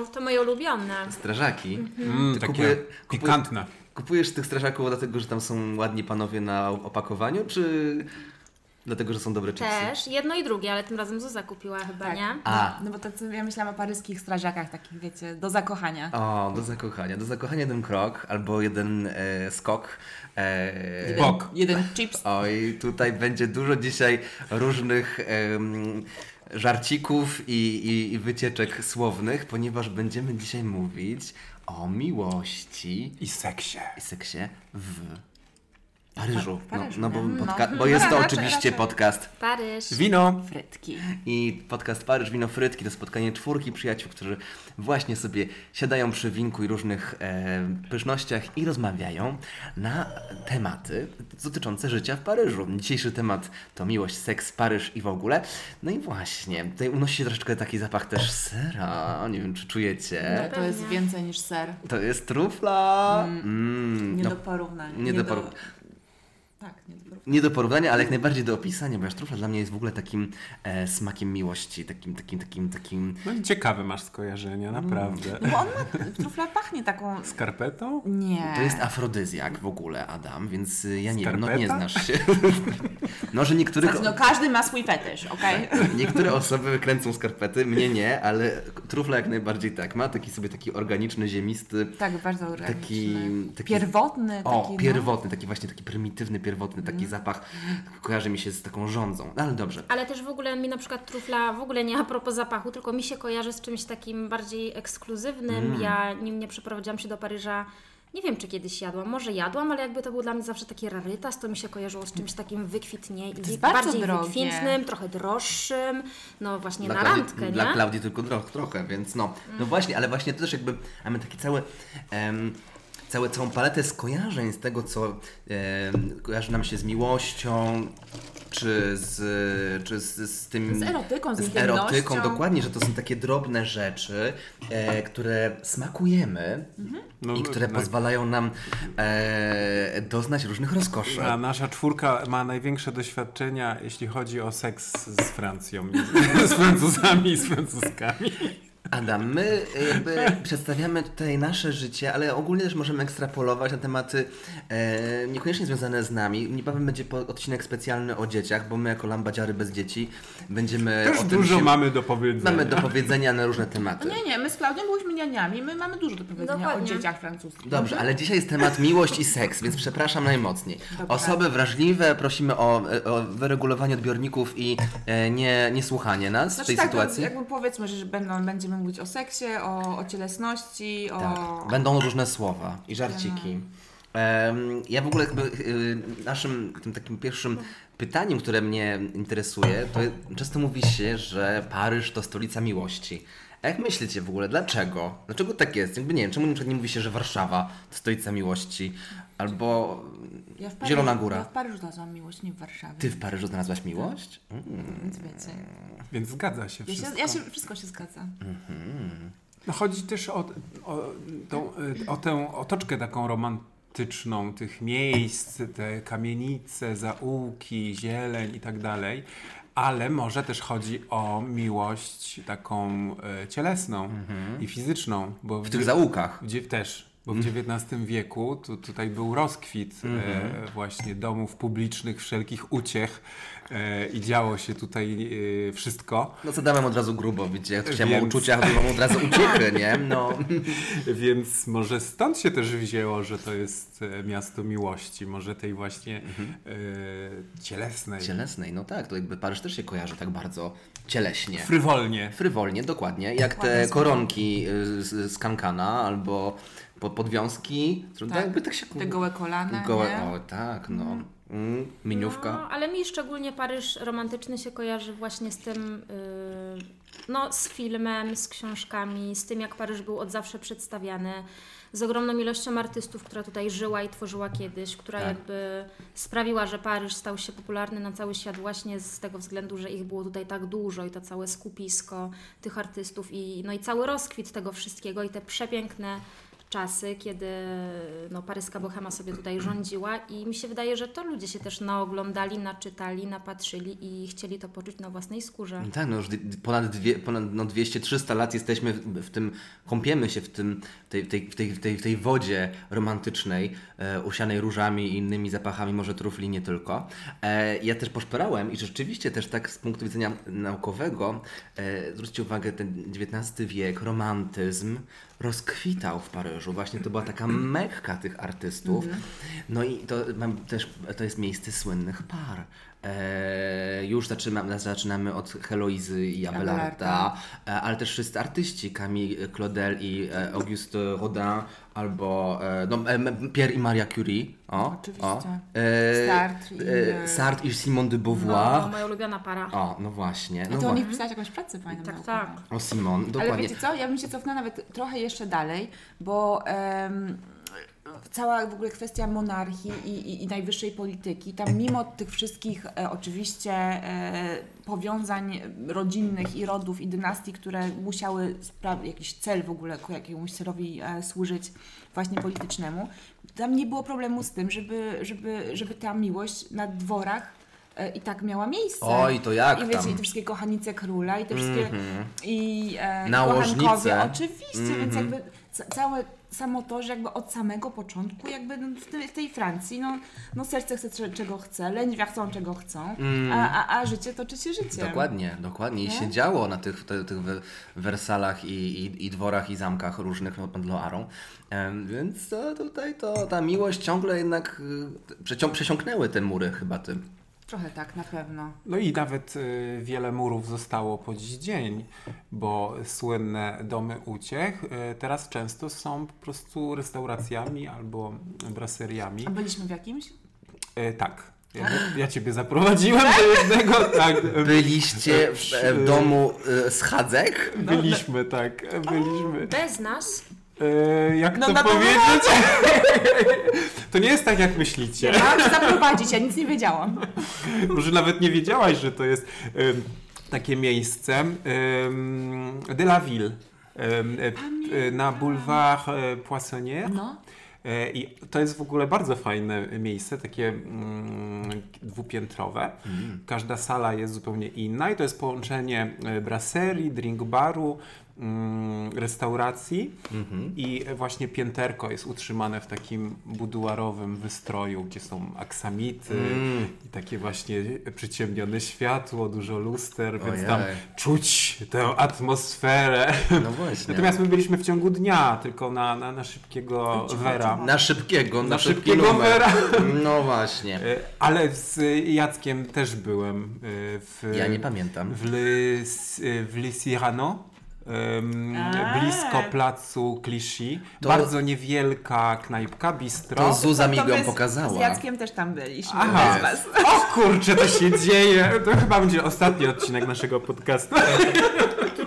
No, to moje ulubione. Strażaki. Mm, Ty takie kupuje- kupuje- pikantne. Kupujesz tych strażaków dlatego, że tam są ładni panowie na opakowaniu, czy dlatego, że są dobre chipsy? Też, jedno i drugie, ale tym razem Zuza kupiła chyba, Tak. nie? A. No bo to co ja myślałam o paryskich strażakach, takich wiecie, do zakochania. O, do zakochania. Do zakochania jeden krok albo jeden e, skok. E, Bok. Jeden chips. Oj, tutaj będzie dużo dzisiaj różnych em, żarcików i, i, i wycieczek słownych, ponieważ będziemy dzisiaj mówić o miłości I seksie. i seksie w Paryżu. W Paryżu, no, no, bo, nie? podca- No. bo jest to oczywiście podcast Paryż. Wino. Frytki. i podcast Paryż Wino Frytki to spotkanie czwórki przyjaciół, którzy właśnie sobie siadają przy winku i różnych e, pysznościach i rozmawiają na tematy dotyczące życia w Paryżu. Dzisiejszy temat to miłość, seks, Paryż i w ogóle. No i właśnie, tutaj unosi się troszeczkę taki zapach też sera. Nie wiem, czy czujecie. No, to jest więcej niż ser. To jest trufla. Mm, Nie no, do porównania. nie do poró- Tak, nie. Nie do porównania, ale jak najbardziej do opisania, bo trufla dla mnie jest w ogóle takim e, smakiem miłości, takim, takim, takim, takim No i ciekawe masz skojarzenia, naprawdę. No bo on ma, trufla pachnie taką... Skarpetą? Nie. To jest afrodyzjak w ogóle, Adam, więc y, ja nie wiem, no Skarpeta? nie znasz się. no, że niektórych, Znaczy, no każdy ma swój fetysz, okej? niektóre osoby kręcą skarpety, mnie nie, ale trufla jak najbardziej tak. Ma taki sobie taki organiczny, ziemisty, Tak, bardzo organiczny. Taki- taki- Pierwotny. o, taki, pierwotny, taki właśnie taki prymitywny, pierwotny, taki Mm. Zapach kojarzy mi się z taką rządzą. No, ale dobrze. Ale też w ogóle mi na przykład trufla w ogóle nie a propos zapachu, tylko mi się kojarzy z czymś takim bardziej ekskluzywnym. Mm. Ja nim nie przeprowadziłam się do Paryża. Nie wiem, czy kiedyś jadłam, może jadłam, ale jakby to był dla mnie zawsze taki rarytas, to mi się kojarzyło z czymś takim wykwitnie, jest bardzo bardziej drogie. wykwintnym, trochę droższym, no właśnie na Klaudii- randkę, Dla nie? Klaudii tylko tro, trochę, więc no. No właśnie, ale właśnie to też jakby mamy taki cały. em, Całe, całą paletę skojarzeń z tego, co em, kojarzy nam się z miłością, czy z, czy z, z tym. Z erotyką, z z erotyką, dokładnie, że to są takie drobne rzeczy, e, które smakujemy No, i które no, pozwalają nam e, doznać różnych rozkoszy. A nasza czwórka ma największe doświadczenia, jeśli chodzi o seks z Francją, z Francuzami i z Francuzkami. Adam, my jakby przedstawiamy tutaj nasze życie, ale ogólnie też możemy ekstrapolować na tematy e, niekoniecznie związane z nami. Niebawem będzie po, odcinek specjalny o dzieciach, bo my jako lambadziary bez dzieci będziemy Też o tym dużo się, mamy do powiedzenia. mamy do powiedzenia na różne tematy. Nie, nie, my z Klaudią byliśmy nianiami, my mamy dużo do powiedzenia Dokładnie. o dzieciach francuskich. Dobrze, ale dzisiaj jest temat miłość i seks, więc przepraszam najmocniej. Osoby wrażliwe prosimy o, o wyregulowanie odbiorników i e, nie, nie słuchanie nas w Znaczy tej tak, sytuacji. jakby powiedzmy, że będą, będziemy mówić o seksie, o, o cielesności, o... Tak, będą różne słowa i żarciki. Em, ja w ogóle jakby, y, naszym tym takim pierwszym pytaniem, które mnie interesuje, to często mówi się, że Paryż to stolica miłości. A jak myślicie w ogóle, dlaczego? Dlaczego tak jest? Jakby nie wiem, czemu na przykład nie mówi się, że Warszawa to stolica miłości? Albo Ja w Paryżu- Zielona Ja Góra. w Paryżu znalazłam miłość, nie w Warszawie. Ty w Paryżu znalazłaś miłość? Mm. Więc wiecie. Więc zgadza się Ja wszystko. się, ja się, wszystko się zgadza. No chodzi też o, o, tą, o tę otoczkę taką romantyczną tych miejsc, te kamienice, zaułki, zieleń i tak dalej. Ale może też chodzi o miłość taką e, cielesną i fizyczną. Bo Mhm. W tych zaułkach. Gdzie też, bo w XIX wieku tu, tutaj był rozkwit e, właśnie domów publicznych, wszelkich uciech e, i działo się tutaj e, wszystko. No co dałem od razu grubo, widzicie, jak chciałem o Więc- uczuciach, to mam od razu uciechy, nie? No. Więc może stąd się też wzięło, że to jest e, miasto miłości, może tej właśnie e, cielesnej. Cielesnej, no tak, to jakby Paryż też się kojarzy tak bardzo cieleśnie. Frywolnie. Frywolnie, dokładnie. Jak te Ładne koronki y, z, z kankana albo po, podwiązki. Tak. Tak. Jakby tak się Te gołe kolana, Gołe, nie? o tak, no. Mm, miniówka. No, ale mi szczególnie Paryż romantyczny się kojarzy właśnie z tym, yy, no z filmem, z książkami, z tym jak Paryż był od zawsze przedstawiany, z ogromną ilością artystów, która tutaj żyła i tworzyła kiedyś, która Tak. jakby sprawiła, że Paryż stał się popularny na cały świat właśnie z tego względu, że ich było tutaj tak dużo i to całe skupisko tych artystów i, no i cały rozkwit tego wszystkiego i te przepiękne czasy, kiedy no, paryska bohema sobie tutaj rządziła i mi się wydaje, że to ludzie się też naoglądali, naczytali, napatrzyli i chcieli to poczuć na własnej skórze. Tak, no już ponad, dwie, ponad no 200-300 lat jesteśmy w, w tym, kąpiemy się w tym, tej, tej, tej, tej, tej wodzie romantycznej, e, usianej różami i innymi zapachami, może trufli nie tylko. E, ja też poszperałem i rzeczywiście też tak z punktu widzenia naukowego, e, zwróćcie uwagę, ten XIX wiek, romantyzm rozkwitał w Paryżu. Właśnie to była taka mekka tych artystów. No i to mam też, to jest miejsce słynnych par. E, już zaczynamy, zaczynamy od Heloizy i Abelarda, Abelarda. e, ale też wszyscy artyści, Camille Claudel i e, Auguste Rodin, albo e, no, e, Pierre i Maria Curie. O, Oczywiście. O, Sartre i, Sartre i Simone de No, Beauvoir. moja ulubiona para. O, no właśnie. A No to o nich pisałeś jakąś pracę, pamiętam. Tak, tak. o Simone, Ale dokładnie. wiecie co, ja bym się cofnęła nawet trochę jeszcze dalej, bo em, cała w ogóle kwestia monarchii i, i, i najwyższej polityki, tam mimo tych wszystkich e, oczywiście e, powiązań rodzinnych i rodów i dynastii, które musiały jakiś cel w ogóle ku jakiemuś celowi e, służyć właśnie politycznemu, tam nie było problemu z tym, żeby, żeby, żeby ta miłość na dworach e, i tak miała miejsce. Oj, to jak I wiecie, tam? i te wszystkie kochanice króla i te wszystkie i e, i Nałożnice. kochankowie, oczywiście, więc Mhm. jakby ca- całe samo to, że jakby od samego początku jakby no, w, tej, Francji, no, no serce chce cze- czego chce, lędźwia chcą czego chcą, a, a, a życie toczy się życiem. Dokładnie, dokładnie. I Nie? się działo na tych, te, tych we- wersalach i, i, i dworach i zamkach różnych pod Loarą. Więc to, tutaj to, ta miłość ciągle jednak y, przecią- przesiąknęły te mury chyba tym. Trochę tak, na pewno. No i nawet y, wiele murów zostało po dziś dzień, bo słynne domy uciech y, teraz często są po prostu restauracjami albo braseriami. A byliśmy w jakimś? Y, tak. Ja, ja Ciebie zaprowadziłem do jednego, tak. y, Byliście w, w domu y, schadzek? Byliśmy, tak, byliśmy. Bez nas Y, jak No to powiedzieć? to nie jest tak, jak myślicie. Cię zaprowadzić, ja nic nie wiedziałam. Może nawet nie wiedziałaś, że to jest takie miejsce. Ym, de la Ville. Y, y, na boulevard y, Poissonnière. No. I to jest w ogóle bardzo fajne miejsce, takie mm, dwupiętrowe. Każda sala jest zupełnie inna i to jest połączenie brasserii, drink baru, mm, restauracji i właśnie pięterko jest utrzymane w takim buduarowym wystroju, gdzie są aksamity i takie właśnie przyciemnione światło, dużo luster, więc tam czuć tę atmosferę. No właśnie. Natomiast my byliśmy w ciągu dnia, tylko na, na, na szybkiego Wera. Na szybkiego, na, Na szybki szybkiego numer. Wera. No właśnie. E, Ale z Jackiem też byłem e, w, Ja nie pamiętam. w, Le, w Le Cyrano. Blisko placu Clichy. To- Bardzo niewielka knajpka, bistro. To Zuza mi To ją my z- pokazała. Z Jackiem też tam byliśmy. Aha. was. O kurczę, to się dzieje. To chyba będzie ostatni odcinek naszego podcastu.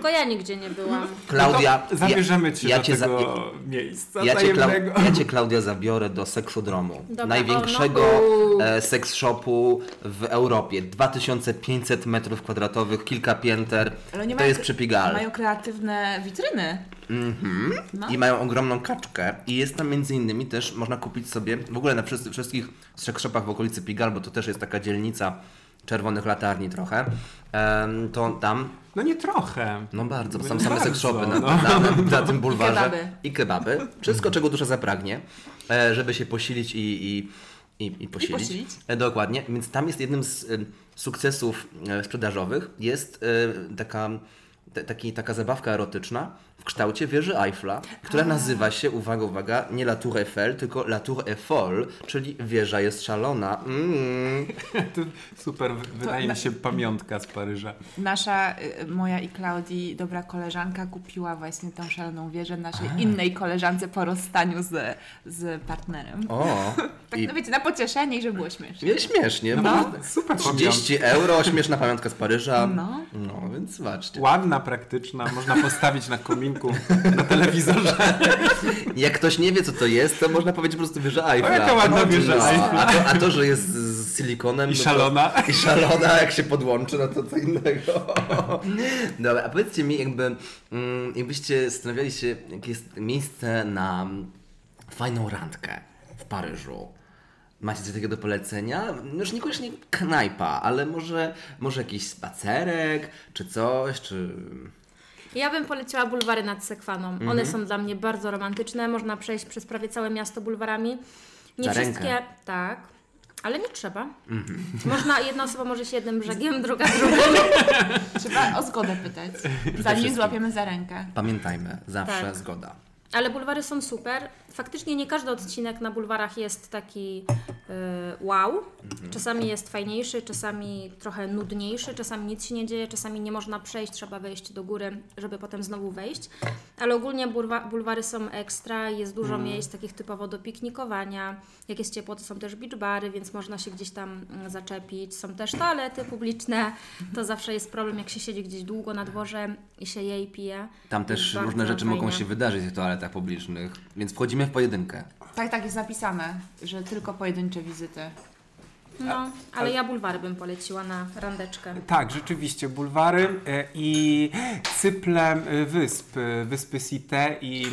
tylko ja nigdzie nie byłam. Klaudia, No zabierzemy cię ja do cię za- tego miejsca Ja cię, ja cię, Klaudia, zabiorę do seksodromu. Dobra, największego o, no. e, seks shopu w Europie. 2500 metrów kwadratowych, kilka pięter. Ale nie To mają jest kre- przepigal. Mają kreatywne witryny. Mhm. No. I mają ogromną kaczkę. I jest tam między innymi też, można kupić sobie, w ogóle na wszystkich seks shopach w okolicy Pigal, bo to też jest taka dzielnica czerwonych latarni trochę. To tam No nie trochę. No bardzo, bo są same sex shopy na, no. na, na, na tym bulwarze. kebaby. I kebaby. Wszystko, czego dusza zapragnie, e, żeby się posilić i, i, i, i posilić. posilić. E, Dokładnie. Więc tam jest jednym z sukcesów e, sprzedażowych jest taka, taki, taka zabawka erotyczna w kształcie wieży Eiffla, która nazywa się, uwaga, uwaga, nie La Tour Eiffel, tylko La Tour Eiffel, czyli wieża jest szalona. Mm. To super, wydaje mi się pamiątka z Paryża. Nasza, y, moja i Klaudii dobra koleżanka kupiła właśnie tą szaloną wieżę naszej innej koleżance po rozstaniu z, z partnerem. O, Tak, i no wiecie, na pocieszenie i żeby było śmiesznie. jest śmiesznie. No, bo super 30 euro, śmieszna pamiątka z Paryża. No. No, więc zobaczcie. Ładna, praktyczna, można postawić na kominku, na telewizorze. Jak ktoś nie wie, co to jest, to można powiedzieć po prostu wieża Eiffla. O, jaka ładna No, wieża no, Eiffla. A to, a to, że jest z silikonem... I no to- szalona. I szalona, jak się podłączy, no to co innego. Dobra, a powiedzcie mi, jakby, mm, jakbyście zastanawiali się, jakie jest miejsce na fajną randkę w Paryżu? Macie coś takiego do polecenia? Już niekoniecznie knajpa, ale może, może jakiś spacerek, czy coś, czy... Ja bym poleciła bulwary nad Sekwaną. Mhm. One są dla mnie bardzo romantyczne. Można przejść przez prawie całe miasto bulwarami. Nie Za wszystkie, rękę. tak, ale nie trzeba. Mhm. Można, jedna osoba może się jednym brzegiem, druga drugim. Trzeba o zgodę pytać, zanim złapiemy za rękę. Pamiętajmy, zawsze Tak. zgoda. Ale bulwary są super. Faktycznie nie każdy odcinek na bulwarach jest taki y, wow. Czasami jest fajniejszy, czasami trochę nudniejszy, czasami nic się nie dzieje, czasami nie można przejść, trzeba wejść do góry, żeby potem znowu wejść. Ale ogólnie bulwa, bulwary są ekstra, jest dużo miejsc takich typowo do piknikowania. Jak jest ciepło, to są też beach bary, więc można się gdzieś tam mm, zaczepić. Są też toalety publiczne. To zawsze jest problem, jak się siedzi gdzieś długo na dworze i się je i pije. Tam też różne rzeczy mogą fajnie. się wydarzyć w toaletach publicznych, więc wchodzimy w pojedynkę. Tak, tak jest napisane, że tylko pojedyncze wizyty. No, ale ja bulwary bym poleciła na randeczkę. Tak, rzeczywiście, bulwary e, i cyple e, wysp, e, wyspy Site i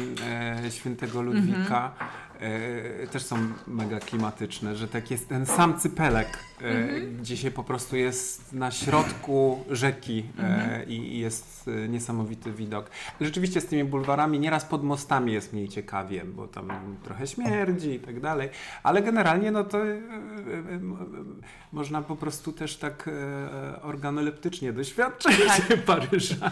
Świętego Ludwika e, też są mega klimatyczne, że tak jest ten sam cypelek, e, gdzie się po prostu jest na środku rzeki e, i, i jest e, niesamowity widok. Rzeczywiście z tymi bulwarami nieraz pod mostami jest mniej ciekawie, bo tam trochę śmierdzi i tak dalej, ale generalnie no to można po prostu też tak organoleptycznie doświadczyć Paryża.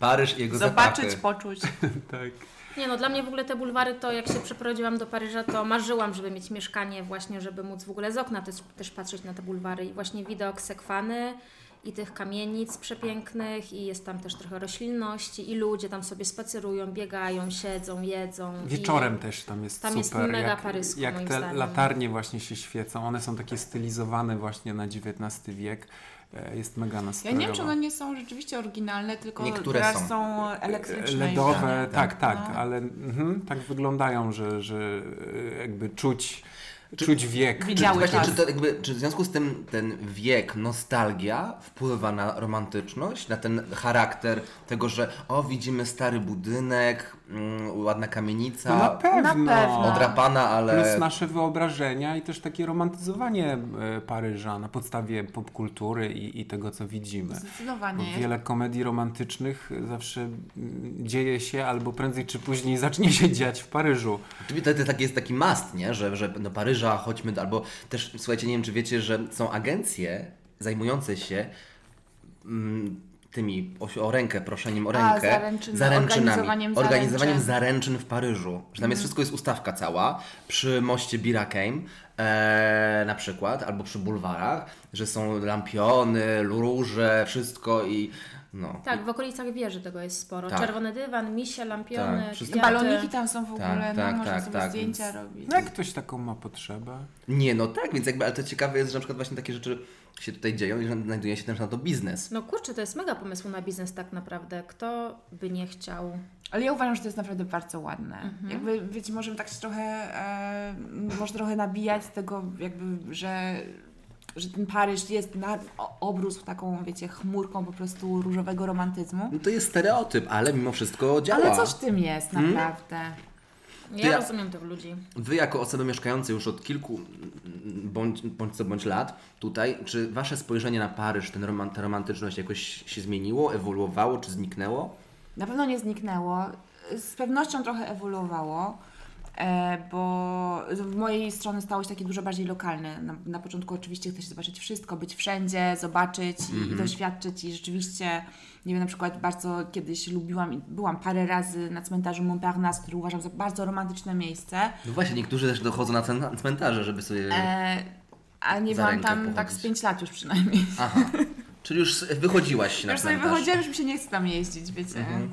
Paryż i jego Zobaczyć, zapachy. poczuć. tak. Nie no, dla mnie w ogóle te bulwary to jak się przeprowadziłam do Paryża, to marzyłam, żeby mieć mieszkanie właśnie, żeby móc w ogóle z okna też, też patrzeć na te bulwary i właśnie widok Sekwany i tych kamienic przepięknych i jest tam też trochę roślinności i ludzie tam sobie spacerują, biegają, siedzą, jedzą. Wieczorem też tam jest Tam jest super. mega jak, parysko, jak moim te zdaniem. latarnie właśnie się świecą, one są takie stylizowane właśnie na XIX wiek. E, Jest mega Ja nastrojowo. nie wiem, czy one nie są rzeczywiście oryginalne, tylko Niektóre teraz są. są, elektryczne. LEDowe, tak, tak, No. ale mhm, tak wyglądają, że, że e, jakby czuć, czuć wiek. Widziały Właśnie, czas. czy, to jakby, czy w związku z tym ten wiek, nostalgia wpływa na romantyczność, na ten charakter tego, że o, widzimy stary budynek, mm, ładna kamienica, No na pewno. Na pewno. odrapana, ale... Plus nasze wyobrażenia i też takie romantyzowanie e, Paryża na podstawie popkultury i, i tego, co widzimy. Bo Zdecydowanie. jest. wiele komedii romantycznych zawsze mm, dzieje się albo prędzej czy później zacznie się dziać w Paryżu. To, to, to taki jest taki must, nie? Że, że do Paryża chodźmy, do- albo też, słuchajcie, nie wiem, czy wiecie, że są agencje zajmujące się mm, tymi o, o rękę, proszeniem o A, rękę, zaręczyny, zaręczynami, organizowaniem organizowaniem zaręczyn. zaręczyn w Paryżu. Że tam jest wszystko jest ustawka cała, przy moście Birakeim e, na przykład, albo przy bulwarach, że są lampiony, róże, wszystko i no. Tak, w okolicach wieży tego jest sporo. Tak. Czerwony dywan, misie, lampiony, Tak, wszystko. Baloniki tam są w ogóle, Tak, tak, no, można tak, sobie tak, zdjęcia więc- robić. No jak ktoś taką ma potrzebę? Nie, no tak, więc jakby, ale to ciekawe jest, że na przykład właśnie takie rzeczy się tutaj dzieją i że znajduje się też na to biznes. No kurczę, to jest mega pomysł na biznes tak naprawdę. Kto by nie chciał? Ale ja uważam, że to jest naprawdę bardzo ładne. Mhm. Jakby, wiecie, możemy tak się trochę, e, może trochę nabijać z tego, jakby, że, że ten Paryż jest na, obrósł taką, wiecie, chmurką po prostu różowego romantyzmu. No to jest stereotyp, ale mimo wszystko działa. Ale coś w tym jest, Hmm? Ja, ja- rozumiem tych ludzi. Wy jako osoby mieszkające już od kilku bądź, bądź co bądź lat tutaj, czy wasze spojrzenie na Paryż, ten roman, ta romantyczność jakoś się zmieniło, ewoluowało, czy zniknęło? Na pewno nie zniknęło. Z pewnością trochę ewoluowało, bo z mojej strony stało się takie dużo bardziej lokalne. Na, na początku oczywiście chce się zobaczyć wszystko, być wszędzie, zobaczyć i, i doświadczyć i rzeczywiście, nie wiem, na przykład bardzo kiedyś lubiłam i byłam parę razy na cmentarzu Montparnasse, który uważam za bardzo romantyczne miejsce, No właśnie, niektórzy też dochodzą na cmentarze, żeby sobie... e, a nie byłam tam tak pochodzić. z 5 lat już przynajmniej. Aha. Czyli już wychodziłaś na Już sobie cmentarz. wychodziłam, już mi się nie chce tam jeździć, wiecie. Mhm.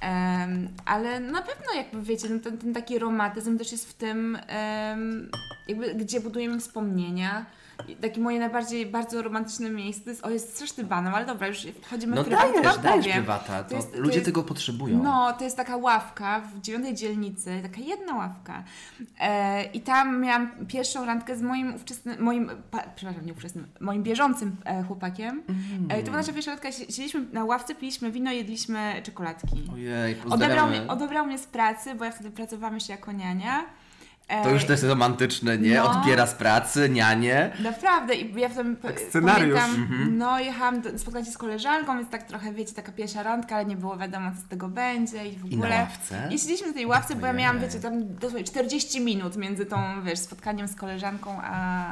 Em, ale na pewno jakby wiecie, ten, ten taki romantyzm też jest w tym, em, jakby gdzie budujemy wspomnienia. Takie moje najbardziej bardzo romantyczne miejsce to jest, o jest straszny banał, ale dobra, już wchodzimy No w prywatę, to dajesz, wam dajesz powiem. prywata, to, To jest- to ludzie jest- tego potrzebują. No, to jest taka ławka w dziewiątej dzielnicy, taka jedna ławka. E, I tam miałam pierwszą randkę z moim ówczesnym, moim, pa, przepraszam, nie ówczesnym, moim bieżącym e, chłopakiem. E, to była nasza pierwsza randka, si- siedzieliśmy na ławce, piliśmy wino, jedliśmy czekoladki. Ojej, Odebrał pozdrawiamy. mnie, odebrał mnie z pracy, bo ja wtedy pracowałam jeszcze jako niania. To już też romantyczne, nie? no. Odbiera z pracy, nianie. Naprawdę, i ja w tym Tak scenariusz. pamiętam, Mhm. no jechałam do, spotkać się z koleżanką, więc tak trochę, wiecie, taka pierwsza randka, ale nie było wiadomo, co z tego będzie i w I na ogóle. ławce? I siedzieliśmy na tej ławce, bo ja miałam, wiecie, tam dosłownie 40 minut między tą, wiesz, spotkaniem z koleżanką, a,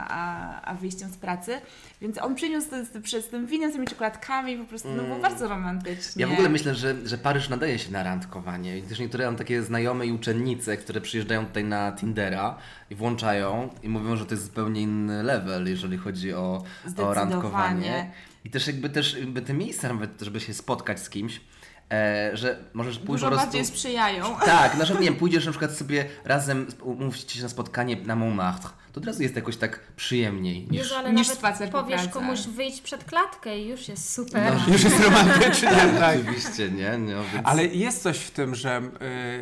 a, a wyjściem z pracy, więc on przyniósł to, z- przez tym winem, z tymi czekoladkami, po prostu, no było bardzo romantycznie. Ja w ogóle myślę, że, że Paryż nadaje się na randkowanie. I też niektóre mam takie znajome i uczennice, które przyjeżdżają tutaj na Tindera i włączają i mówią, że to jest zupełnie inny level, jeżeli chodzi o, o randkowanie. I też jakby też jakby te miejsca, nawet żeby się spotkać z kimś, e, że możesz pójść Dużo po prostu... bardziej sprzyjają. Tak, na przykład, nie wiem, pójdziesz na przykład sobie razem, umówicie się na spotkanie na Montmartre, to od razu jest jakoś tak przyjemniej niż... Jezu, ale niż nawet spacer po powiesz komuś wyjść przed klatkę i już jest super. No, Już jest romantycznie, tak. Oczywiście, nie? No, więc... Ale jest coś w tym, że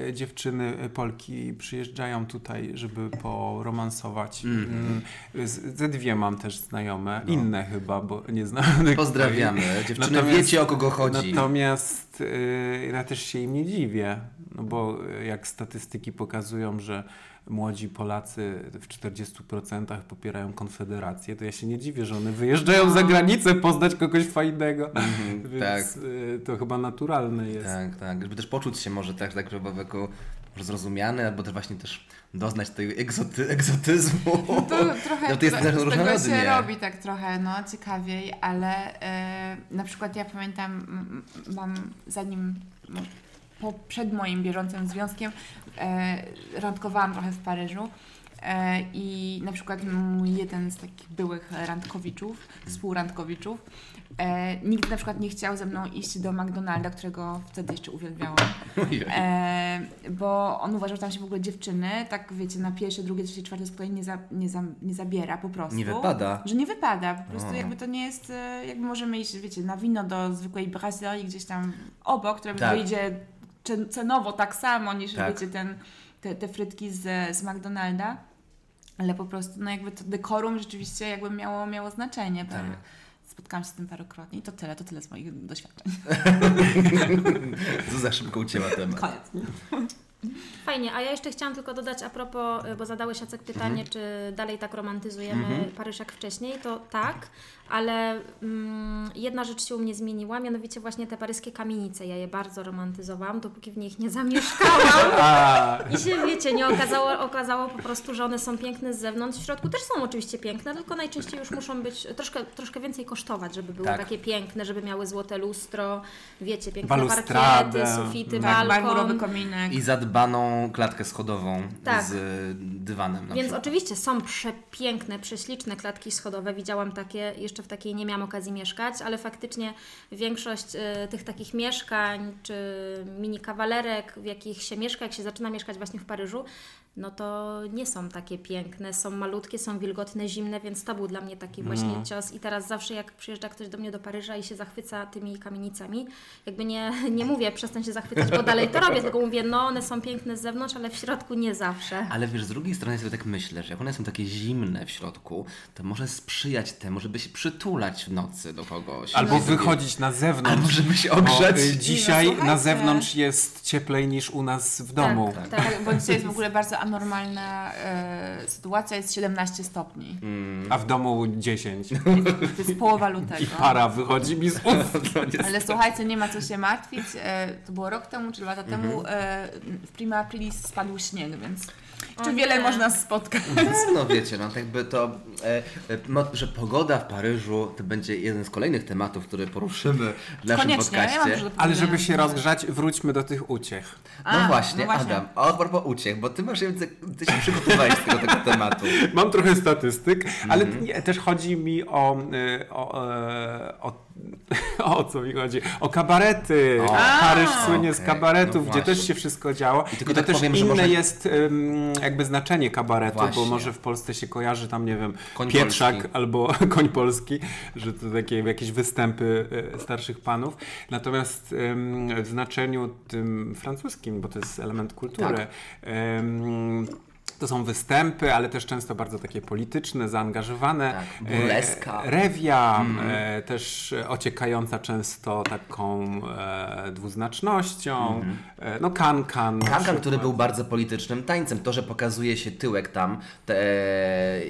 y, dziewczyny y, Polki przyjeżdżają tutaj, żeby poromansować. Mm. Z- Ze dwie mam też znajome, inne chyba, bo nie znam. Pozdrawiamy. Dziewczyny, Natomiast- wiecie o kogo chodzi. Natomiast y, ja też się im nie dziwię, no bo y, jak statystyki pokazują, że młodzi Polacy w 40% popierają Konfederację, to ja się nie dziwię, że one wyjeżdżają za granicę poznać kogoś fajnego. Więc tak. y, to chyba naturalne jest. Tak, tak. Żeby też poczuć się może tak, tak żeby jako może zrozumiany, albo też właśnie też doznać tego egzoty, egzotyzmu. To trochę No to jest z też tego różnorodnie. się robi tak trochę, no ciekawiej, ale e, na przykład ja pamiętam, mam zanim, no, po, przed moim bieżącym związkiem e, randkowałam trochę w Paryżu e, i na przykład mój jeden z takich byłych randkowiczów, współrandkowiczów, e, nigdy na przykład nie chciał ze mną iść do McDonalda, którego wtedy jeszcze uwielbiałam. E, bo on uważał, że tam się w ogóle dziewczyny, tak wiecie, na pierwsze, drugie, trzecie, czwarte spotkanie nie, za, nie, za, nie zabiera po prostu. Nie wypada. Że nie wypada, po prostu O. jakby to nie jest, e, jakby możemy iść, wiecie, na wino do zwykłej brasserie gdzieś tam obok, które Tak. wyjdzie cenowo tak samo niż, Tak. wiecie, ten, te, te frytki z, z McDonalda. Ale po prostu, no jakby to dekorum rzeczywiście jakby miało, miało znaczenie. Tak. Spotkałam się z tym parokrotnie i to tyle, to tyle z moich doświadczeń. To za szybko ucięła temat. Koniec. Fajnie, a ja jeszcze chciałam tylko dodać a propos, y, bo zadałeś Jacek pytanie, czy dalej tak romantyzujemy Paryż jak wcześniej, to tak, ale mm, jedna rzecz się u mnie zmieniła, mianowicie właśnie te paryskie kamienice. Ja je bardzo romantyzowałam, dopóki w nich nie zamieszkałam. I się wiecie, nie okazało, okazało po prostu, że one są piękne z zewnątrz. W środku też są oczywiście piękne, tylko najczęściej już muszą być troszkę, troszkę więcej kosztować, żeby były Tak. takie piękne, żeby miały złote lustro, wiecie, piękne Balustradę. parkiety, sufity, Tak, balkon. kominek. I zadbaną klatkę schodową Tak. z dywanem Więc przykład. oczywiście są przepiękne, prześliczne klatki schodowe. Widziałam takie, jeszcze w takiej nie miałam okazji mieszkać, ale faktycznie większość y, tych takich mieszkań czy mini kawalerek, w jakich się mieszka, jak się zaczyna mieszkać właśnie w Paryżu, no to nie są takie piękne, są malutkie, są wilgotne, zimne, więc to był dla mnie taki właśnie cios. I teraz zawsze jak przyjeżdża ktoś do mnie do Paryża i się zachwyca tymi kamienicami, jakby nie, nie mówię przestań się zachwycać, bo dalej to robię, tylko mówię, no one są piękne z zewnątrz, ale w środku nie zawsze. Ale wiesz, z drugiej strony sobie tak myślę, że jak one są takie zimne w środku, to może sprzyjać temu, żeby się przytulać w nocy do kogoś. albo Żeby- wychodzić na zewnątrz. Albo żeby się Bo, ogrzeć. y, dzisiaj słuchajcie. na zewnątrz jest cieplej niż u nas w domu. Tak, Tak, bo dzisiaj jest w ogóle bardzo anormalna e, sytuacja, jest 17 stopni. A w domu 10. To jest połowa lutego. I para wychodzi mi z ust. Ale słuchajcie, nie ma co się martwić. E, to było rok temu czy dwa lata Mhm. temu. E, w Prima Aprilis spadł śnieg, więc O czy wiele nie. można spotkać? No wiecie, no tak jakby to, e, e, że pogoda w Paryżu to będzie jeden z kolejnych tematów, które poruszymy w naszym Koniecznie, ja podcaście. do Ale żeby się rozgrzać, wróćmy do tych uciech. No, A, właśnie, no właśnie. Adam, a propos uciech, bo ty masz ty się przygotowałeś z tego, tego tematu. Mam trochę statystyk, ale Mhm. nie, też chodzi mi o, y, o, e, o, o co mi chodzi? O kabarety. O. Paryż A, słynie z okej, kabaretów, no gdzie też się wszystko działo. I I, tylko to tak też powiem, inne może- jest ym, jakby znaczenie kabaretu, Właśnie. bo może w Polsce się kojarzy tam, nie wiem, Koń Pietrzak polski. albo Koń Polski, że to takie jakieś występy e, starszych panów. Natomiast ym, w znaczeniu tym francuskim, bo to jest element kultury, Tak. ym, To są występy, ale też często bardzo takie polityczne, zaangażowane. Tak, burleska. E, rewia, e, też ociekająca często taką e, dwuznacznością. E, no kan-kan. Kankan, który był bardzo politycznym tańcem. To, że pokazuje się tyłek tam, te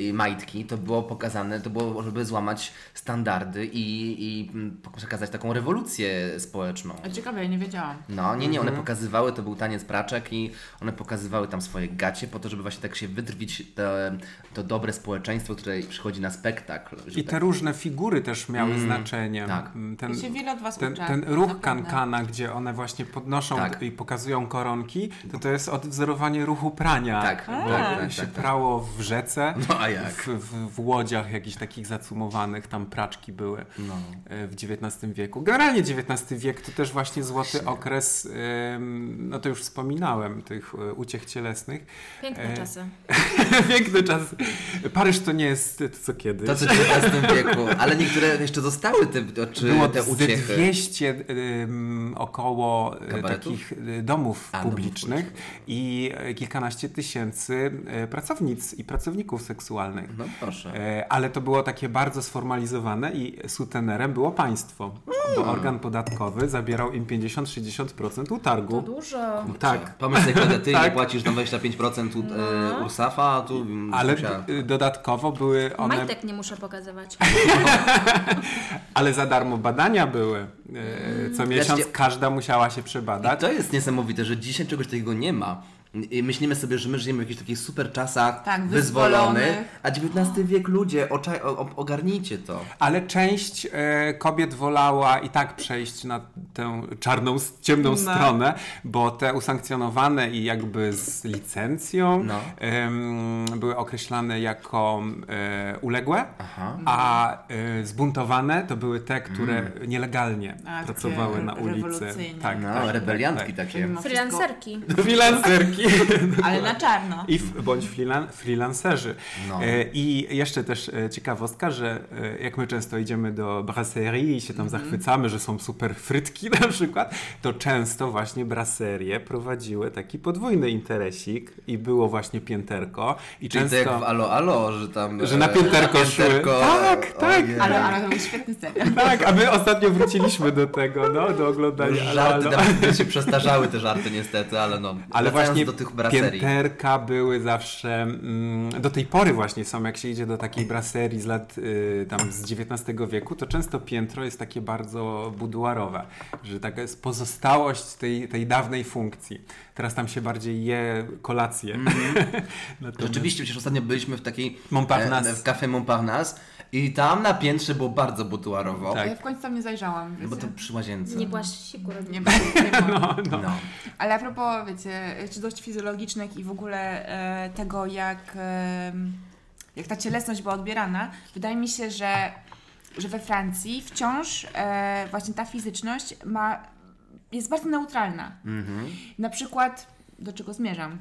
e, majtki, to było pokazane, to było, żeby złamać standardy i, i mm, przekazać taką rewolucję społeczną. A ciekawe, ja nie wiedziałam. No, nie, nie, one Mhm. pokazywały, to był taniec praczek i one pokazywały tam swoje gacie po to, żeby właśnie tak się wydrwić te, to dobre społeczeństwo, które przychodzi na spektakl. I tak te różne figury też miały znaczenie. tak. Mm, Ten, Ja się wiele od was ten, ten ruch kankana, gdzie one właśnie podnoszą Tak. i pokazują koronki, to to jest odwzorowanie ruchu prania. Tak, bo tak, tak, się tak, tak. prało w rzece, No, a jak? W, w, w łodziach jakichś takich zacumowanych, tam praczki były No. e, w XIX wieku. Generalnie XIX wiek to też właśnie złoty okres, no to już wspominałem, tych e, uciech cielesnych. Piękne czasy. Piękny czas. Paryż to nie jest to co kiedyś. To co w XIX wieku, ale niektóre jeszcze zostały te, czy, Było te uciechy. 200 ym, około y, Kabaretów? takich y, domów A, domów publicznych i y, kilkanaście tysięcy pracownic i pracowników seksualnych. No proszę. E, Ale to było takie bardzo sformalizowane i sutenerem było państwo. Bo organ podatkowy zabierał im 50-60% To utargu. dużo. Tak. Pomyśl sobie, kiedy ty Tak. nie płacisz tam 25% u, e, URSAF-a, a tu mm, Ale musiała- y, dodatkowo były one, Majtek nie muszę pokazywać. ale za darmo badania były. E, Co miesiąc Wreszcie- każda musiała się I przebadać. to jest niesamowite, że dzisiaj czegoś takiego nie ma. I myślimy sobie, że my żyjemy w jakichś takich super czasach Tak, wyzwolonych, a XIX wiek ludzie, oczaj, o, ogarnijcie to. Ale część e, kobiet wolała i tak przejść na tę czarną, ciemną No. stronę, bo te usankcjonowane i jakby z licencją No. były określane jako e, uległe, Aha. a e, zbuntowane to były te, które Mm. nielegalnie A, pracowały na ulicy. Tak, No, tak, rebeliantki tak, takie. Wszystko- Freelancerki. tak. Ale na czarno. I f- bądź freelan- freelancerzy. No. E, I jeszcze też e, ciekawostka, że e, jak my często idziemy do brasserii i się tam Mhm. zachwycamy, że są super frytki na przykład, to często właśnie brasserie prowadziły taki podwójny interesik i było właśnie pięterko. I Czyli często... to jak w Alo Alo, że tam... Że na pięterko na szły. pięterko- Tak, tak. Ojej. Ale, ale to był świetny serial. Tak, a my ostatnio wróciliśmy do tego, no, do oglądania. Już Alo, żarty Alo. nawet się przestarzały te żarty niestety, ale no. Ale właśnie do tych braserii. pięterka były zawsze, mm, do tej pory właśnie są, jak się idzie do takiej braserii z lat y, tam z XIX wieku, to często piętro jest takie bardzo buduarowe, że taka jest pozostałość tej, tej dawnej funkcji. Teraz tam się bardziej je kolację. Natomiast- Rzeczywiście, przecież ostatnio byliśmy w takiej... Montparnasse. e, W Café Montparnasse i tam na piętrze było bardzo buduarowo. Tak. Ja w końcu tam nie zajrzałam. No Bo to wiecie. przy łazience. Nie byłaś siku. Nie było, nie było. No. Ale a propos, wiecie, czy dość fizjologicznych i w ogóle e, tego, jak, e, jak ta cielesność była odbierana, wydaje mi się, że, że we Francji wciąż e, właśnie ta fizyczność ma, jest bardzo neutralna. Mhm. Na przykład, do czego zmierzam?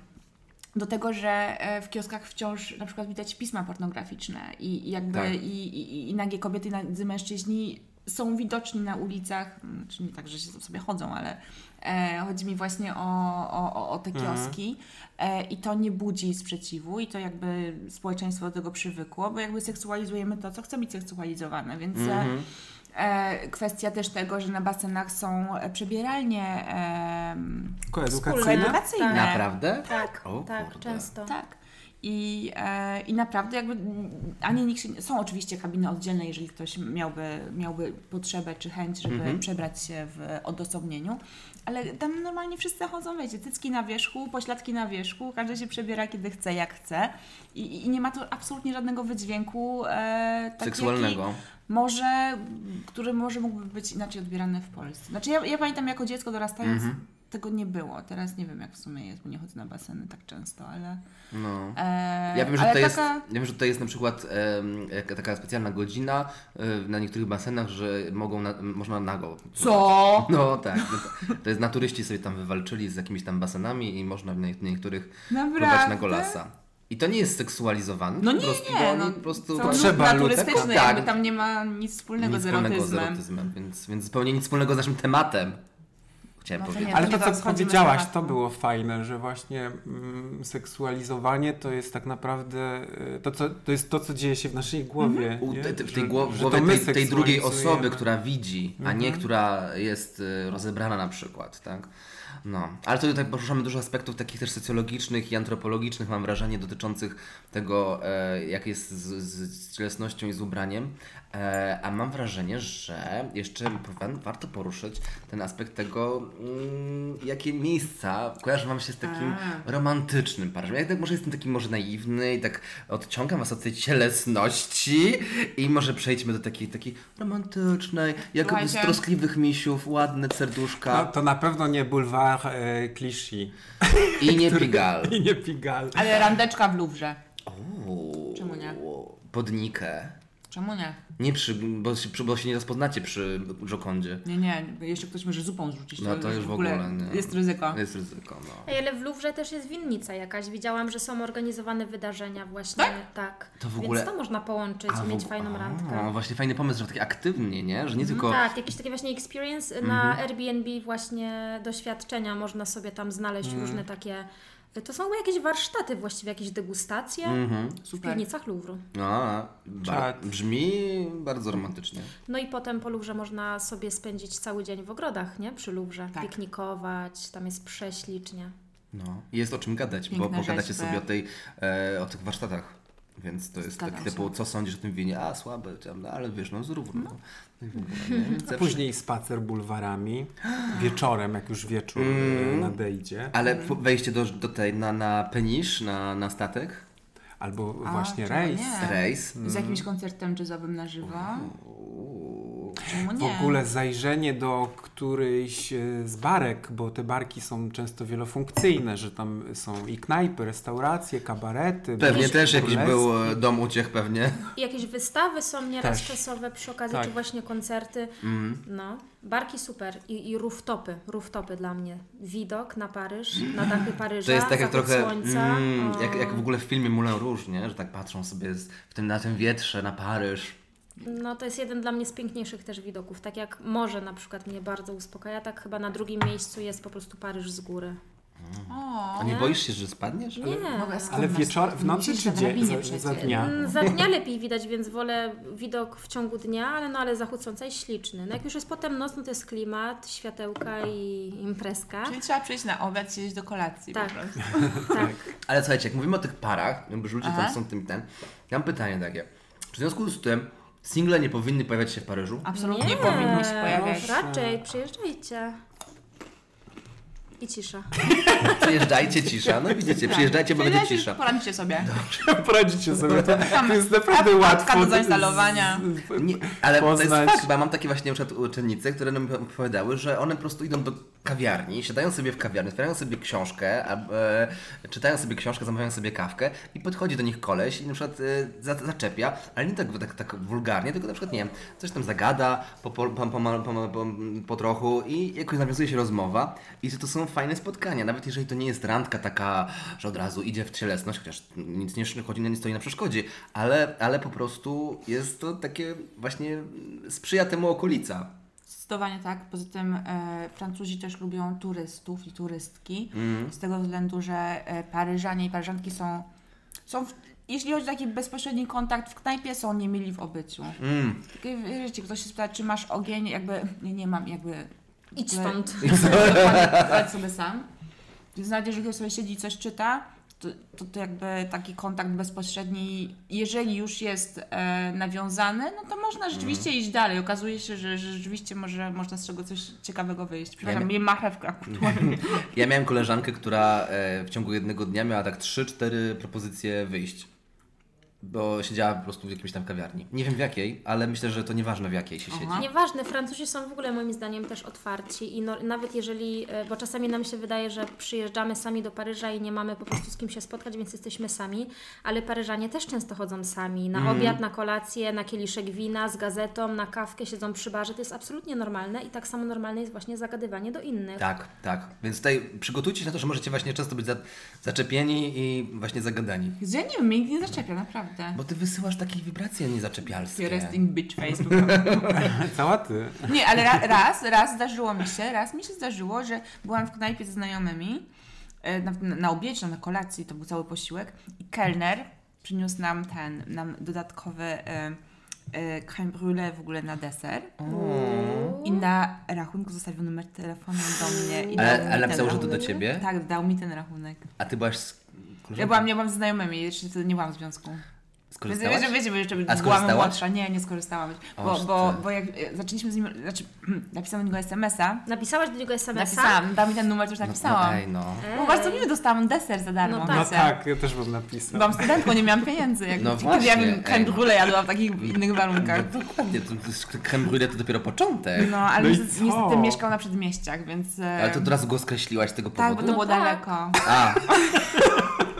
Do tego, że e, w kioskach wciąż na przykład widać pisma pornograficzne i, i jakby Tak. i, i, i nagie kobiety, i nadzy mężczyźni są widoczni na ulicach, znaczy nie tak, że się sobie chodzą, ale e, chodzi mi właśnie o, o, o- te Mhm. kioski e, i to nie budzi sprzeciwu i to jakby społeczeństwo do tego przywykło, bo jakby seksualizujemy to, co chce być seksualizowane, więc e, Mhm. e, kwestia też tego, że na basenach są przebieralnie e, Koedukacyjne? koedukacyjne. Naprawdę? Tak, O tak, kurde. często. Tak. I, e, I naprawdę jakby mm, ani nikt się, nie- są oczywiście kabiny oddzielne, jeżeli ktoś miałby, miałby potrzebę czy chęć, żeby Mhm. przebrać się w odosobnieniu, ale tam normalnie wszyscy chodzą, wiecie, cycki na wierzchu, pośladki na wierzchu, każdy się przebiera kiedy chce, jak chce i, i nie ma to absolutnie żadnego wydźwięku e, taki, Seksualnego. Jaki może, który może mógłby być inaczej odbierany w Polsce. Znaczy ja, ja pamiętam jako dziecko dorastając, Mhm. Tego nie było. Teraz nie wiem jak w sumie jest, bo nie chodzę na baseny tak często, ale... No. E, Ja wiem, że ale taka... jest, ja wiem, że tutaj jest na przykład jaka- taka specjalna godzina e, na niektórych basenach, że mogą na, można nago. Co? No tak. No to, to jest naturyści sobie tam wywalczyli z jakimiś tam basenami i można w nie- niektórych Naprawdę? na golasa. I to nie jest seksualizowane. No po nie, prostu, nie, no, po prostu naturystyczne, ludzka. jakby Tak. tam nie ma nic wspólnego nic z wspólnego z erotyzmem. erotyzmem, więc, więc zupełnie nic wspólnego z naszym tematem. Chciałem No to powiedzieć. nie, Ale to, co powiedziałaś, to było fajne, że właśnie mm, seksualizowanie to jest tak naprawdę y, to, co, to jest to, co dzieje się w naszej głowie. U, nie? te, te, w tej gło- że głowie tej, tej drugiej osoby, która widzi, a nie Mhm. która jest y, rozebrana na przykład, tak? No, ale to tutaj poruszamy dużo aspektów takich też socjologicznych i antropologicznych, mam wrażenie, dotyczących tego, e, jak jest z, z, z cielesnością i z ubraniem. E, a mam wrażenie, że jeszcze wa- warto poruszyć ten aspekt tego, mm, jakie miejsca kojarzą Wam się z takim romantycznym parażem. Ja tak może jestem taki może naiwny i tak odciągam Was od tej cielesności i może przejdźmy do takiej, takiej romantycznej, jakoby z troskliwych misiów, ładne serduszka No, to na pewno nie bulwar e, kliszy. i nie pigal. I nie pigal. Ale randeczka w Luwrze. Czemu nie? Pod Nikę. Czemu nie? Nie przy, bo, się- przy, bo się nie rozpoznacie przy Jokondzie. Nie, nie, jeszcze ktoś może zupą zrzucić. No to już w ogóle nie. Jest ryzyko. Jest ryzyko, no. Ej, ale w Luwrze też jest winnica jakaś. Widziałam, że są organizowane wydarzenia właśnie. Tak? To w ogóle- Więc to można połączyć A, i w mieć og- fajną A, randkę. właśnie fajny pomysł, że takie aktywnie, nie? Że nie tylko... Tak, jakieś takie właśnie experience na Airbnb właśnie doświadczenia można sobie tam znaleźć różne takie. To są jakieś warsztaty właściwie, jakieś degustacje Mhm. w piwnicach Luwru. A, ba- brzmi bardzo romantycznie. No i potem po Luwrze można sobie spędzić cały dzień w ogrodach, nie? Przy Luwrze. Tak. Piknikować, tam jest prześlicznie. No. I Jest o czym gadać, bo pogadacie sobie o, tej, e, o tych warsztatach. Więc to jest Zgadzam tak się. typu, co sądzisz o tym winie? A, słabe, no, ale wiesz, no zrób. No. Później spacer bulwarami. Wieczorem, jak już wieczór Mm. e, nadejdzie. Ale wejście do, do tej, na, na penisz, na, na statek, Albo A, właśnie rejs. nie? rejs. Z jakimś koncertem jazzowym na żywo. Uuu. Czemu W nie? ogóle zajrzenie do którejś e, z barek, bo te barki są często wielofunkcyjne, że tam są i knajpy, restauracje, kabarety. Pewnie też jakiś burleski. był e, dom uciech pewnie. I jakieś wystawy są nieraz Też. czasowe przy okazji, Tak. czy właśnie koncerty. No, barki super. I, I rooftopy, rooftopy dla mnie. Widok na Paryż, na dachy Paryża, To jest tak jak trochę, słońca. mm, jak, jak w ogóle w filmie Moulin Rouge, nie? Że tak patrzą sobie z, w tym, na tym wietrze, na Paryż. No to jest jeden dla mnie z piękniejszych też widoków. Tak jak morze na przykład mnie bardzo uspokaja, tak chyba na drugim miejscu jest po prostu Paryż z góry. O, A nie boisz się, że spadniesz? Nie. Ale masz- wieczor, w nocy czy drabinie za, za dnia? Mm, Za dnia lepiej widać, więc wolę widok w ciągu dnia, ale no ale zachód słońca jest śliczny. No jak już jest potem noc, no to jest klimat, światełka i imprezka. Czyli trzeba przyjść na obiad, siedzieć do kolacji Tak. po prostu. Tak. Ale słuchajcie, jak mówimy o tych parach, jakby że ludzie Aha. tam są tym ten, ja mam pytanie takie. Czy w związku z tym single nie powinny pojawiać się w Paryżu? Absolutnie Nie, powinni się pojawiać. Raczej, przyjeżdżajcie. I cisza. Przyjeżdżajcie, cisza. No widzicie, przyjeżdżajcie, bo będzie cisza. Poradźcie sobie. Poradzicie sobie, to, to jest naprawdę łatwo. do zainstalowania. Nie, ale to Poznać. jest fakt, bo ja mam takie właśnie uczennice, które nam opowiadały, że one po prostu idą do kawiarni, siadają sobie w kawiarni, otwierają sobie książkę, a, e, czytają sobie książkę, zamawiają sobie kawkę i podchodzi do nich koleś i na przykład e, za, zaczepia, ale nie tak, tak, tak wulgarnie, tylko na przykład, nie wiem, coś tam zagada po, po, po, po, po, trochu i jakoś nawiązuje się rozmowa i to są fajne spotkania, nawet jeżeli to nie jest randka taka, że od razu idzie w cielesność, chociaż nic nie chodzi, nie stoi na przeszkodzie, ale, ale po prostu jest to takie właśnie, sprzyja temu okolica. Zdecydowanie tak. Poza tym e, Francuzi też lubią turystów i turystki. Mhm. Z tego względu, że e, Paryżanie i Paryżanki są, są w, jeśli chodzi o taki bezpośredni kontakt w knajpie, są niemili w obyciu. Mm. Takie, Wiecie, ktoś się pyta, czy masz ogień, jakby, nie, nie mam, jakby... Idź stąd. Radź sobie sam. Więc nawet jeżeli ktoś sobie siedzi i coś czyta, to, to, to jakby taki kontakt bezpośredni, jeżeli już jest e, nawiązany, no to można rzeczywiście Mhm. iść dalej. Okazuje się, że, że rzeczywiście może, można z czego coś ciekawego wyjść. Przepraszam, Ja miałem marchewkę aktualnie. Ja miałem koleżankę, która e, w ciągu jednego dnia miała tak 3-4 propozycje wyjść. Bo siedziała po prostu w jakiejś tam kawiarni. Nie wiem w jakiej, ale myślę, że to nieważne w jakiej się Aha. siedzi. Nieważne, Francuzi są w ogóle moim zdaniem też otwarci i no, nawet jeżeli, e, bo czasami nam się wydaje, że przyjeżdżamy sami do Paryża i nie mamy po prostu z kim się spotkać, więc jesteśmy sami, ale Paryżanie też często chodzą sami, na Mhm. obiad, na kolację, na kieliszek wina, z gazetą, na kawkę, siedzą przy barze, to jest absolutnie normalne i tak samo normalne jest właśnie zagadywanie do innych. Tak, tak. Więc tutaj przygotujcie się na to, że możecie właśnie często być za, zaczepieni i właśnie zagadani. Ja nie wiem, mnie nikt nie zaczepia, naprawdę. Naprawdę. Bo ty wysyłasz takie wibracje niezaczepialskie. Resting bitch face. Cała ty. Nie, ale ra, raz, raz zdarzyło mi się, raz mi się zdarzyło, że byłam w knajpie ze znajomymi e, na, na, na obiedzie, na kolacji, to był cały posiłek i kelner przyniósł nam ten, nam dodatkowy e, e, crème brûlée w ogóle na deser i na rachunku zostawił numer telefonu do mnie i Ale, ale napisał, że to do ciebie? Tak, dał mi ten rachunek. A ty byłaś z Ja byłam, nie byłam ze znajomymi, jeszcze wtedy nie byłam w związku. Skorzystałaś? wiecie, wiecie, bo jeszcze A byłam młodsza. Nie, nie skorzystałam. Bo, bo, bo jak e, zaczęliśmy z nim, znaczy napisałam do niego SMS-a, Napisałaś do niego SMS-a? napisałam, dał mi ten numer, już No, napisałam. no, ej, no. Bo bardzo miło dostałam deser za darmo. No No Tak. tak, ja też bym napisał. Byłam studentką, nie miałam pieniędzy. Jak, No kiedy ja właśnie, bym crème ej. brûlée jadła w takich innych warunkach. No, dokładnie, to, to creme brulee to dopiero początek. No, ale No niestety, niestety mieszkał na przedmieściach, więc... e, Ale to od razu go skreśliłaś z tego Tak, bo powodu? to było No tak. daleko. A,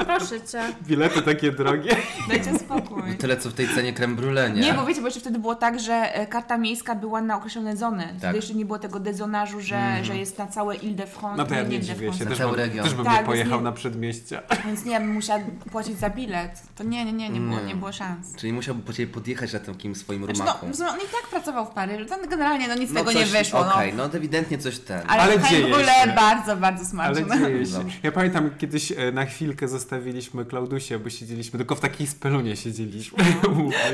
Proszę cię. Bilety takie drogie. Dajcie spokój. Tyle co w tej cenie creme brulee, nie? Nie, bo wiecie, bo jeszcze wtedy było tak, że e, karta miejska była na określone zony. Wtedy Tak. jeszcze nie było tego dezonażu, że, że jest na całe Ile-de-France. No to ja nie Ile-de-France. dziwię się, też Cały bym, region. też bym Tak, nie pojechał nie- na przedmieścia. Więc nie, bym musiała płacić za bilet. To nie, nie, nie, nie było, Nie. nie było szans. Czyli musiałby po ciebie podjechać na takim swoim Znaczy, rumaku. no, w sumie on i tak pracował w Paryżu. To generalnie no, nic z No tego coś- nie wyszło. Okej, No. no to ewidentnie coś ten. Ale, Ale ale dzieje w ogóle się. bardzo, bardzo Ale smaczne. dzieje się. Ja pamiętam kiedyś e, na chwilkę zostawiliśmy Klaudusię, bo siedzieliśmy, tylko w takiej spelunie siedzieliśmy. Się.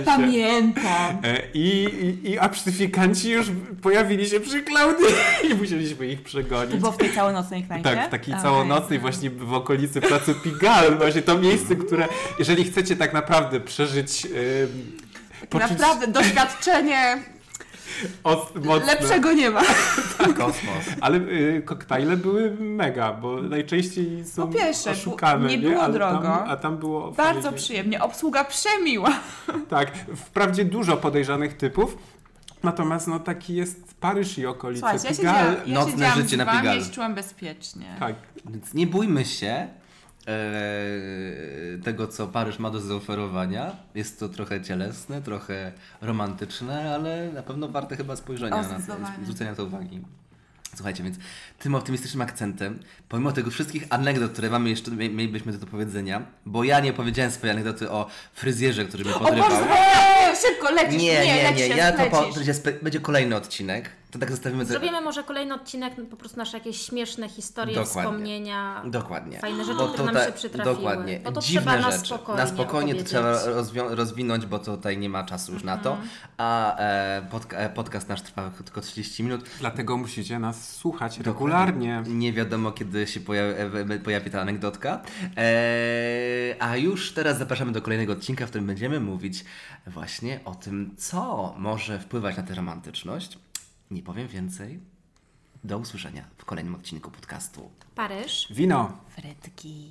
Pamiętam. E, I, i, I absztyfikanci już pojawili się przy Klaudii i musieliśmy ich To przegonić. było w tej całonocnej knajpie? Tak, w takiej Okej. całonocnej właśnie w okolicy placu Pigalle. Właśnie to miejsce, które, jeżeli chcecie tak naprawdę przeżyć yy, poczuć Naprawdę, doświadczenie mocne, lepszego nie ma. Kosmos. ale y, koktajle były mega, bo najczęściej są Po pierwsze, oszukane. nie było Ale drogo. Tam, a tam było Bardzo fajnie. przyjemnie. Obsługa przemiła. Tak, wprawdzie dużo podejrzanych typów, natomiast no taki jest Paryż i okolice. Słuchajcie, ja siedziałam, ja nocne życie z na wami Pigalle. i się czułam bezpiecznie. Tak. Więc nie bójmy się tego, co Paryż ma do zaoferowania. Jest to trochę cielesne, trochę romantyczne, ale na pewno warte chyba spojrzenia O, na to, zwrócenia to uwagi. Słuchajcie, więc tym optymistycznym akcentem, pomimo tego wszystkich anegdot, które mamy jeszcze, mie- mielibyśmy do powiedzenia, bo ja nie powiedziałem swojej anegdoty o fryzjerze, który mnie O podrywał. Boże, eee, szybko lecisz. Nie, nie, nie, lecisz, ja to po, będzie, będzie kolejny odcinek. To tak zostawimy. Zrobimy może kolejny odcinek, po prostu nasze jakieś śmieszne historie, Dokładnie. wspomnienia. Dokładnie. Fajne rzeczy, Bo które nam się przytrafiły. Dokładnie. Bo to Dziwne trzeba na rzeczy. spokojnie Na spokojnie to trzeba rozwinąć, bo to tutaj nie ma czasu już na to. Mhm. A e, podca- e, podcast nasz trwa tylko 30 minut. Dlatego musicie nas słuchać regularnie. Nie wiadomo, kiedy się pojawi, e, pojawi ta anegdotka. E, a już teraz zapraszamy do kolejnego odcinka, w którym będziemy mówić właśnie o tym, co może wpływać na tę romantyczność. Nie powiem więcej. Do usłyszenia w kolejnym odcinku podcastu. Paryż. Wino. Frytki.